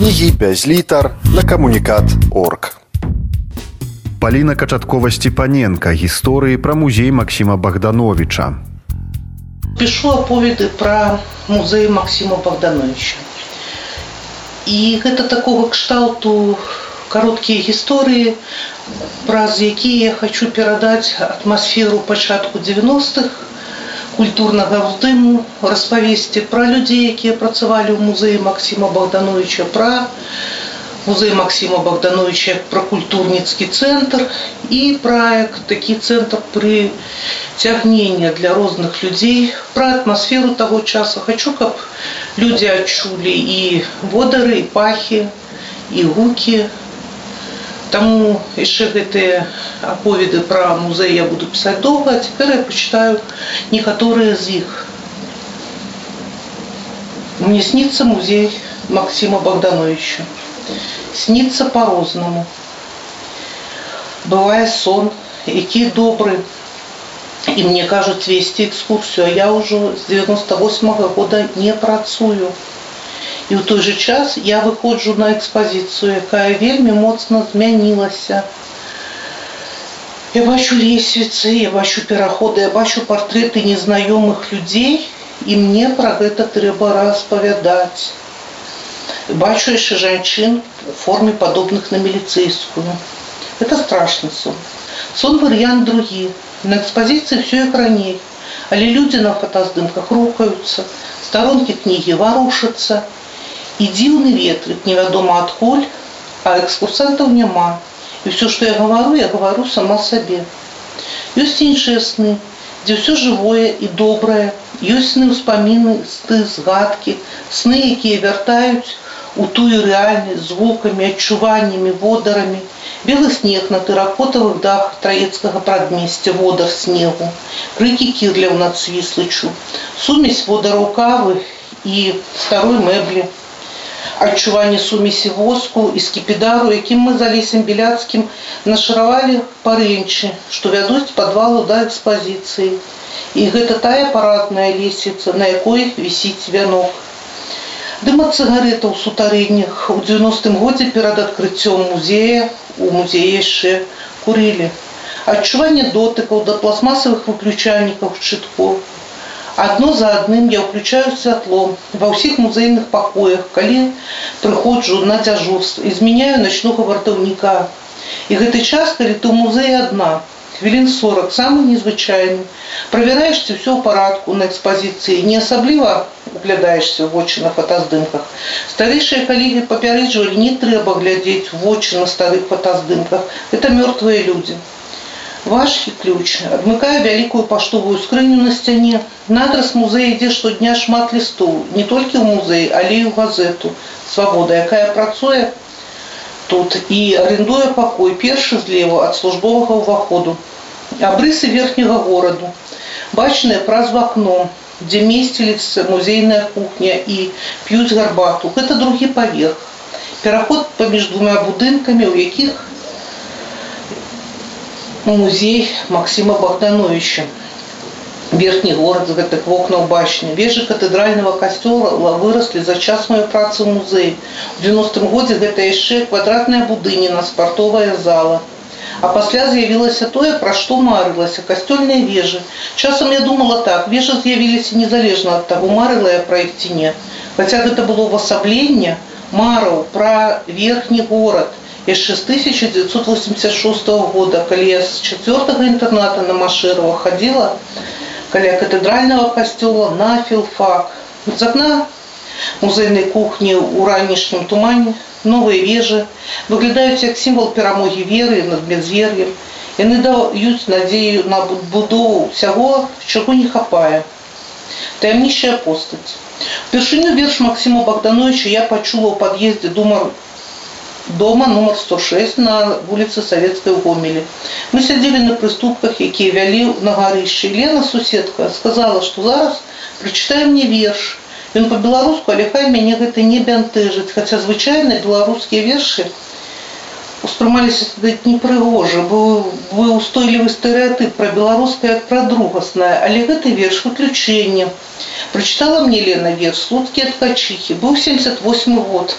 кнігі без літар на камунікат орг. Паліна Качаткова Степаненко гісторыі пра музей Максіма Богдановича. Пишу оповеды про музей Максима Богдановича. І гэта такого кшталту кароткія гісторыі, праз якія я хочу перадаць атмасферу пачатку 90-х, культурнага ўздыму, распавесці пра людзей, якія працавалі ў музеі Максима Богдановича, пра музей Максима Богдановича як пра культурніцкі цэнтр і праект такі цэнтр пры цягнення для розных людзей, пра атмасферу таго часу. Хачу, каб людзі адчулі і водары, і пахі, і гукі, Таму яшчэ гэтыя аповеды пра музей я буду пісаць доўга, а цяпер я пачытаю некаторыя з іх. Мне снится музей Максима Богдановича. Снится по-рознаму. Бывае сон, які добры. І мне кажуць весці экскурсію, а я ўжо з 98 -го года не працую. І ў той же час я выходжу на экспазіцыю, якая вельмі моцна змянілася. Я бачу лесвіцы, я бачу пераходы, я бачу партрэты незнаёмых людзей, і мне пра гэта трэба распавядаць. Бачу яшчэ жанчын у форме падобных на міліцэйскую. Это страшны сон. Сон варыянт другі. На экспазіцыі все як раней. Але людзі на фотаздымках рухаюцца, старонкі кнігі варушацца, і дзіўны ветрык невядома адкуль, а экскурсантаў няма. І все, што я гавару, я гавару сама сабе. Ёсць іншыя сны, дзе ўсё жывое і добрае, ёсць сны ўспаміны, сты, згадкі, сны, якія вяртаюць у тую рэальнасць з гукамі, адчуваннямі, водарамі, белы снег на тэракотавых дах траецкага прадмесця водар снегу, крыкі кірляў над свіслычу, сумесь водараў кавы і старой мэблі, адчуванне сумесі воску і скіпідару, якім мы за лесем беляцкім нашаравалі парэнчы, што вядуць падвалу да экспазіцыі. І гэта тая парадная лесвіца, на якой вісіць вянок. Дым ад цыгарэтаў сутарэннях у 90-м годзе перад адкрыццём музея у музеі яшчэ курылі. Адчуванне дотыкаў да пластмасавых выключальнікаў шчытков, Адно за адным я ўключаю святло ва ўсіх музейных пакоях, калі прыходжу на дзяжурство і змяняю начнога вартаўніка. І гэты час, калі ты ў музеі адна, хвілін 40 самы незвычайны. Правяраеш ці ўсё ў парадку на экспазіцыі, не асабліва углядаешься в вочы на фотаздымках. Старэйшыя калегі папярэджвалі, не трэба глядзець вочы на старых фотаздымках. Это мёртвыя людзі. Важкі ключ адмыкае вялікую паштовую скрыню на сцяне. На адрас музея ідзе штодня шмат лістоў, не толькі ў музеі, але і ў газету свабода, якая працуе тут і арендуе пакой першы злева ад службовага ўваходу. Абрысы верхняга гораду, бачныя праз вакно, дзе месціліцца музейная кухня і п'юць гарбату. Гэта другі паверх. Пераход паміж двумя будынкамі, у якіх музей Максима Богдановича. Верхний город з гэтых вокнаў башні. Вежы катэдральнага касцёла выраслі за час маёй працы ў музеі. У 90-м годзе гэта яшчэ квадратная будыніна, спартовая зала. А пасля з'явілася тое, пра што марылася касцёльныя вежы. Часам я думала так, вежы з'явіліся незалежна ад таго, марыла я пра іх ці не. Хаця гэта было ўвасабленне мараў пра верхні горад, яшчэ з 1986 года, калі я з чацвёртага інтэрната на Машырова хадзіла каля катэдральнага касцёла на філфак. З акна музейнай кухні ў ранішнім тумане новыя вежы выглядаюць як сімвал перамогі веры над бязвер'ем. Яны даюць надзею на будову ўсяго, чаго не хапае. Таямнішая постаць. Упершыню верш Максима Богдановича я пачула ў пад'ездзе дума дома номер 106 на вуліцы Савецкай у Гомелі. Мы сядзелі на прыступках, якія вялі на гарышчы. Лена суседка сказала, што зараз прачытае мне верш. Ён па-беларуску, але хай мяне гэта не бянтэжыць, хаця звычайна беларускія вершы успрымаліся непрыгожа, быў, быў устойлівы стэеатып пра беларускае як пра другаснае, але гэты верш выключэнне. Прачытала мне Лена верш слуцкі ад качыхі, быў 78 год.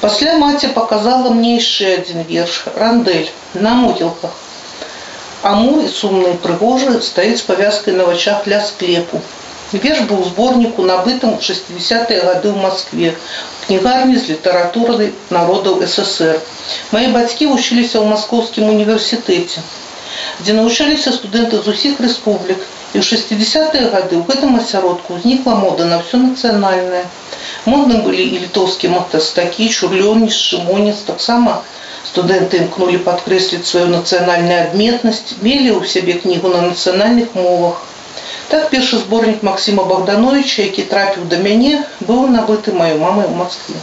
Пасля маці показала мне яшчэ адзін верш рандэль на могілках. А мой сумны прыгожы стаіць з павязкай на вачах ля склепу. Верш быў зборніку набытым у 60-е гады ў Маскве кнігарні з літаратуры народаў ССР. Мае бацькі вучыліся ў маскоўскім універсітэце, дзе навучаліся студэнты з усіх рэспублік. І ў 60-е гады ў гэтым асяродку ўзнікла мода на ўсё нацыянальнае. Модны былі і літоўскія мастастакі, чурлёніс, шымоніс, таксама студэнты імкнулі падкрэсліць сваю нацыянальную адметнасць, мелі ў сябе кнігу на нацыянальных мовах. Так першы зборнік Максіма Богдановича, які трапіў да мяне, быў набыты маёй мамай у Москве.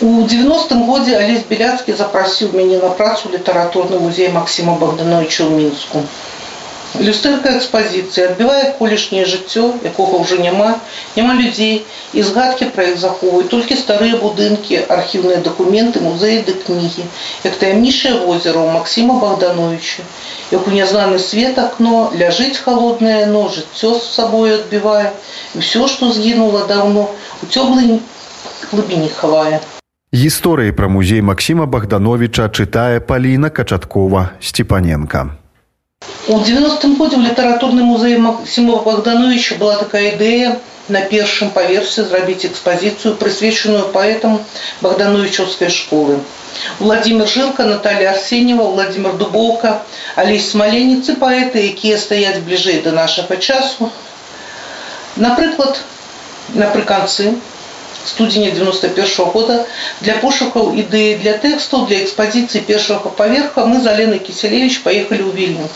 У 90-м годзе Алесь Беляцкі запрасіў мяне на працу ў літаратурны музей Максіма Богдановича ў Мінску. Люстэрка экспазіцыі адбівае колішняе жыццё, якога ўжо няма, няма людзей і згадкі пра іх захоўваюць толькі старыя будынкі, архіўныя дакументы, музеі ды кнігі, як таямнічае возера ў Максіма Богдановича, як у нязнаны свет акно ляжыць халоднае яно, жыццё з сабою адбівае, і ўсё, што згінула даўно, у цёмлай глыбіні хавае. Гісторыі пра музей Максіма Богдановича чытае Паліна Качаткова Сцепаненко. У 90-м годзе ў літаратурным музеі Максіма Богдановича была такая ідэя на першым паверсе зрабіць экспазіцыю, прысвечаную паэтам Богдановичаўскай школы. Владимир Жылка, Наталья Арсеньева, Владимир Дубоўка, Алесь Смаленіцы паэты, якія стаяць бліжэй да нашага часу. Напрыклад, напрыканцы студзеня 91 -го года для пошукаў ідэі для тэкстаў для экспазіцыі першага паверха мы з Аленай Кіселевич паехалі ў вільню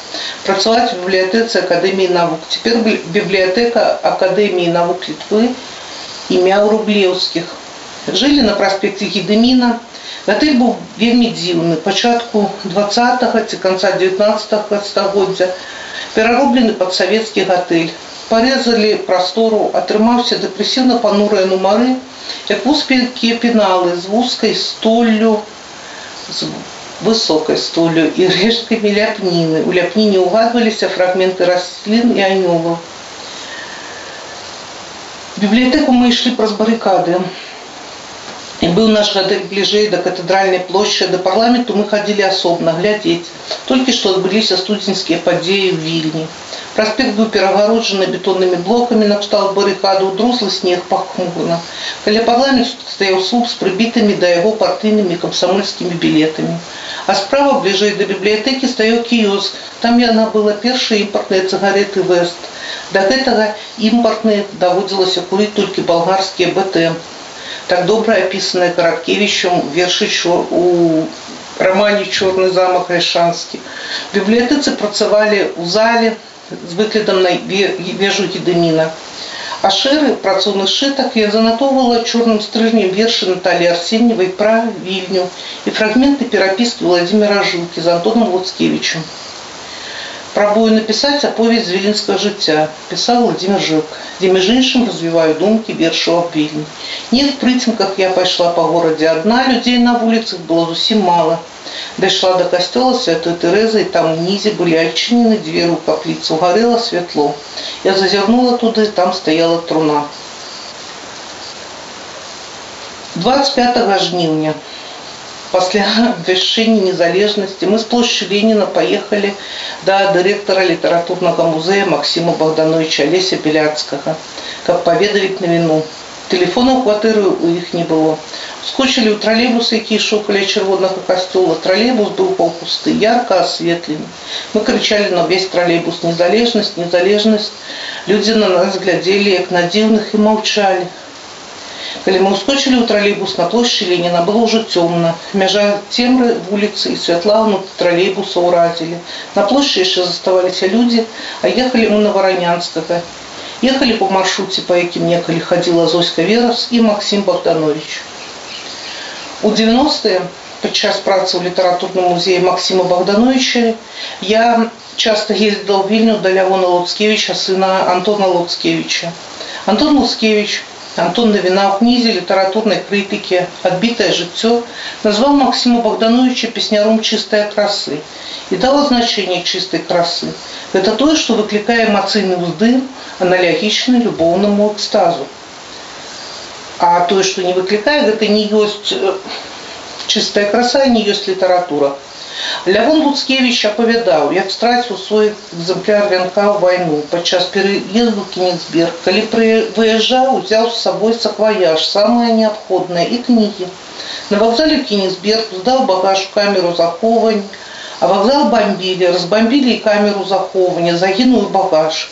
працаваць у бібліятэцы акадэміі навук. Цяпер бібліятэка акадэміі навук літвы імя рублеўскіх. Жылі на праспекце Гедеміна. Гатэль быў вельмі дзіўны пачатку 20 ці канца 19 стагоддзя перароблены пад савецкі гатэль. Парезалі прастору, атрымаўся дэпрэсіўна панурыя нумары, як вузкія пеналы з вузкай столлю, з высокай столлю і рэшткамі ляпніны. У ляпніне ўгадваліся фрагменты раслін і анёлаў. Бібліятэку мы ішлі праз барыкады. І быў наш гадэль бліжэй да катэдральнай плошчы, да парламенту мы хадзілі асобна глядзець. Толькі што адбыліся студзеньскія падзеі ў вільні. Праспект быў перагароджаны бетоннымі блокамі на кшталт барыкаду, друзлы снег пахмурна. Каля парламент стаяў слуп з прыбітымі да яго партыйнымі камсамольскімі білетамі. А справа бліжэй да бібліятэкі стаяў кіёск. Там яна была першыя імпартныя цыгареты Вест. Да гэтага імпартныя даводзілася курыць толькі балгарскія БТ. Так добра апісаныя Караткевічам вершы у рамане чорны замак рэшанскі. Бібліятэцы працавалі ў зале, з выглядам на вежу гедеміна. А шэры працоўны сшытак я занатоўвала чорным стрыжнем вершы Наталі Арсеньевай пра вільню і фрагменты перапіскі Владимира Жылкі з Антоном Луцкевічем. Пробую напісаць аповедь з віленскага жыцця, пісаў Владимир Жылк, дзе між іншым развіваю думкі вершу аб вільні. Не в прыцемках я пайшла па горадзе адна, людзей на вуліцах было зусім мала. Дайшла до касцёла святой Тэрэзы, і там унізе былі адчынены дзверы ў капліцу, гарэла святло. Я зазірнула туды, там стаяла труна. 25 жніўня пасля абвяшчэння незалежнасці мы з плошчы Леніна паехалі да дырэктара літаратурнага музея Максіма Богдановича Леся Беляцкага, каб паведавіць навіну. Телефона ў кватэры у іх не было. Скочылі ў тралейбус, які ішоў каля чырвонага касцёла. Тралейбус быў паўпусты, ярка асветлены. Мы крычалі на ўвесь тралейбус незалежнасць, незалежнасць. Людзі на нас глядзелі як на дзіўных і маўчалі. Калі мы ўскочылі ў тралейбус на плошчы Леніна было ўжо цёмна. Мяжа цемры вуліцы і святла ўнутры тралейбуса ўразілі. На плошчы яшчэ заставаліся людзі, а ехалі мы на варанянскага. Ехалі по маршруце, па якім некалі хадзіла Зоська Верас і Максім Богданович. У 90-е падчас працы ў літаратурным музеі Максіма Богдановича я часто ездила в Вильню до Леона Луцкевича, сына Антона Луцкевича. Антон Луцкевич, Антон Навина в книзе литературной критики «Отбитое житье» назвал Максима Богдановича песняром чистой красы и дал значение чистой красы. Это то, что выкликае эмоцыйны ўздым, аналогічны любоўнаму экстазу. А тое што не выклікае гэта не ёсць э, чыстая краса не ёсць літаратура Лявон Луцкевич апавядаў, як страціў свой экземпляр вянка ў вайну падчас пераезду Кенігсберг. Калі выязджаў, узяў з сабой сакваяж, самае неабходнае і кнігі. На вакзале Кенігсберг здаў багаж у камеру захоўвання, а вакзал бомбілі, разбомбілі і камеру захоўвання, загінуў багаж.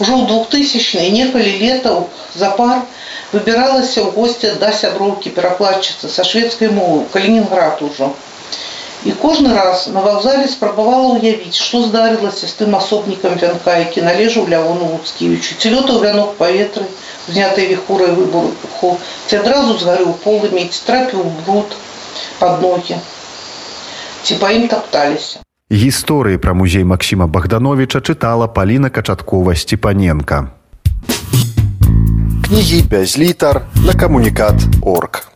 Ужо ў 2000 некалі летаў запар выбіралася ў госці да сяброўкі перакладчыцы са шведскай мовы, Калінінград ужо. І кожны раз на вакзале спрабавала ўявіць, што здарылася з тым асобнікам вянка, які належаў Лявону Луцкевічу. Ці лётаў вянок паветры, знятай віхурай выбуху, ці адразу згарэў полымі, ці трапіў бруд пад ногі, ці па ім тапталіся. Гісторыі пра музей Максіма Богдановича чытала Паліна Качаткова Сцепаненка. Кнігі без літар на камунікат орг.